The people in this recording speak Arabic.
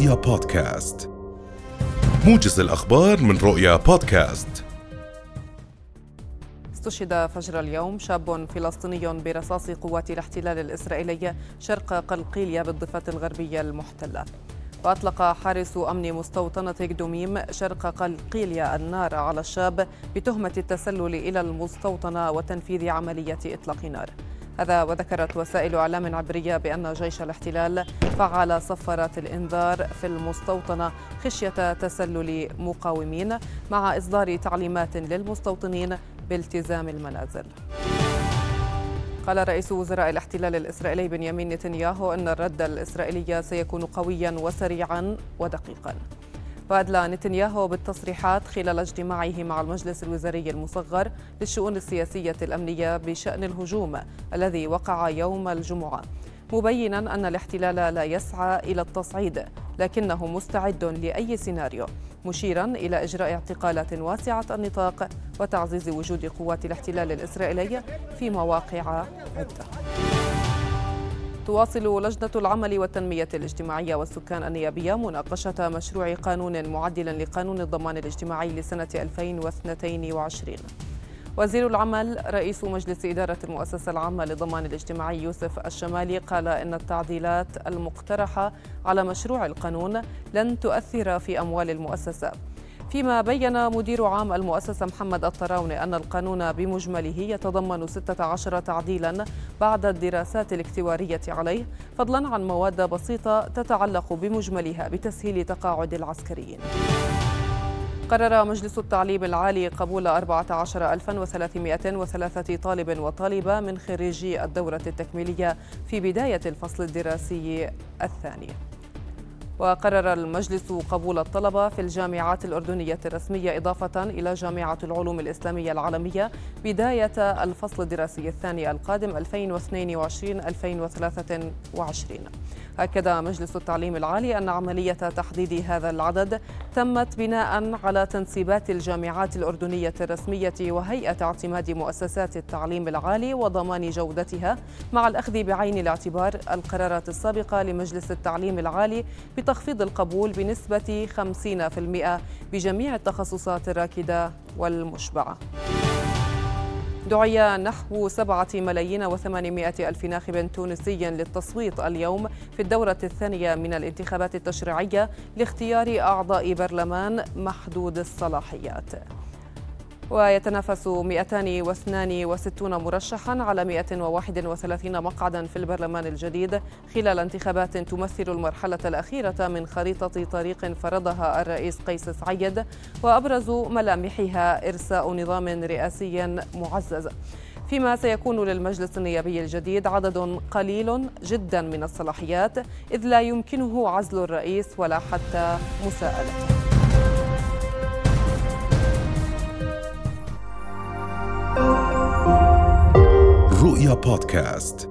رؤيا بودكاست. موجز الأخبار من رؤيا بودكاست. استشهد فجر اليوم شاب فلسطيني برصاص قوات الاحتلال الإسرائيلي شرق قلقيلية بالضفة الغربية المحتلة. وأطلق حارس أمن مستوطنة قدوميم شرق قلقيلية النار على الشاب بتهمة التسلل إلى المستوطنة وتنفيذ عملية إطلاق نار. هذا وذكرت وسائل إعلام عبرية بأن جيش الاحتلال فعل صفارات الإنذار في المستوطنة خشية تسلل مقاومين مع إصدار تعليمات للمستوطنين بالتزام المنازل. قال رئيس وزراء الاحتلال الإسرائيلي بنيامين نتنياهو إن الرد الإسرائيلي سيكون قويا وسريعا ودقيقا. وأدلى نتنياهو بالتصريحات خلال اجتماعه مع المجلس الوزاري المصغر للشؤون السياسية الأمنية بشأن الهجوم الذي وقع يوم الجمعة. مبينا أن الاحتلال لا يسعى إلى التصعيد لكنه مستعد لأي سيناريو مشيرا إلى إجراء اعتقالات واسعة النطاق وتعزيز وجود قوات الاحتلال الإسرائيلي في مواقع عدة. تواصل لجنة العمل والتنمية الاجتماعية والسكان النيابية مناقشة مشروع قانون معدل لقانون الضمان الاجتماعي لسنة 2022 وزير العمل رئيس مجلس إدارة المؤسسة العامة للضمان الاجتماعي يوسف الشمالي قال إن التعديلات المقترحة على مشروع القانون لن تؤثر في أموال المؤسسة. فيما بين مدير عام المؤسسة محمد الطراوني أن القانون بمجمله يتضمن 16 تعديلا بعد الدراسات الاكتوارية عليه فضلا عن مواد بسيطة تتعلق بمجملها بتسهيل تقاعد العسكريين. قرر مجلس التعليم العالي قبول 14303 طالب وطالبة من خريجي الدورة التكميلية في بداية الفصل الدراسي الثاني. وقرر المجلس قبول الطلبة في الجامعات الأردنية الرسمية إضافة إلى جامعة العلوم الإسلامية العالمية بداية الفصل الدراسي الثاني القادم 2022-2023 أكد مجلس التعليم العالي أن عملية تحديد هذا العدد تمت بناء على تنسيبات الجامعات الأردنية الرسمية وهيئة اعتماد مؤسسات التعليم العالي وضمان جودتها مع الأخذ بعين الاعتبار القرارات السابقة لمجلس التعليم العالي بتخفيض القبول بنسبة 50% بجميع التخصصات الراكدة والمشبعة. دعي نحو سبعة ملايين وثمانمائة ألف ناخب تونسي للتصويت اليوم في الدورة الثانية من الانتخابات التشريعية لاختيار أعضاء برلمان محدود الصلاحيات ويتنافس 262 مرشحا على 131 مقعدا في البرلمان الجديد خلال انتخابات تمثل المرحلة الأخيرة من خريطة طريق فرضها الرئيس قيس سعيد وأبرز ملامحها إرساء نظام رئاسي معزز. فيما سيكون للمجلس النيابي الجديد عدد قليل جدا من الصلاحيات إذ لا يمكنه عزل الرئيس ولا حتى مساءلته رؤيا بودكاست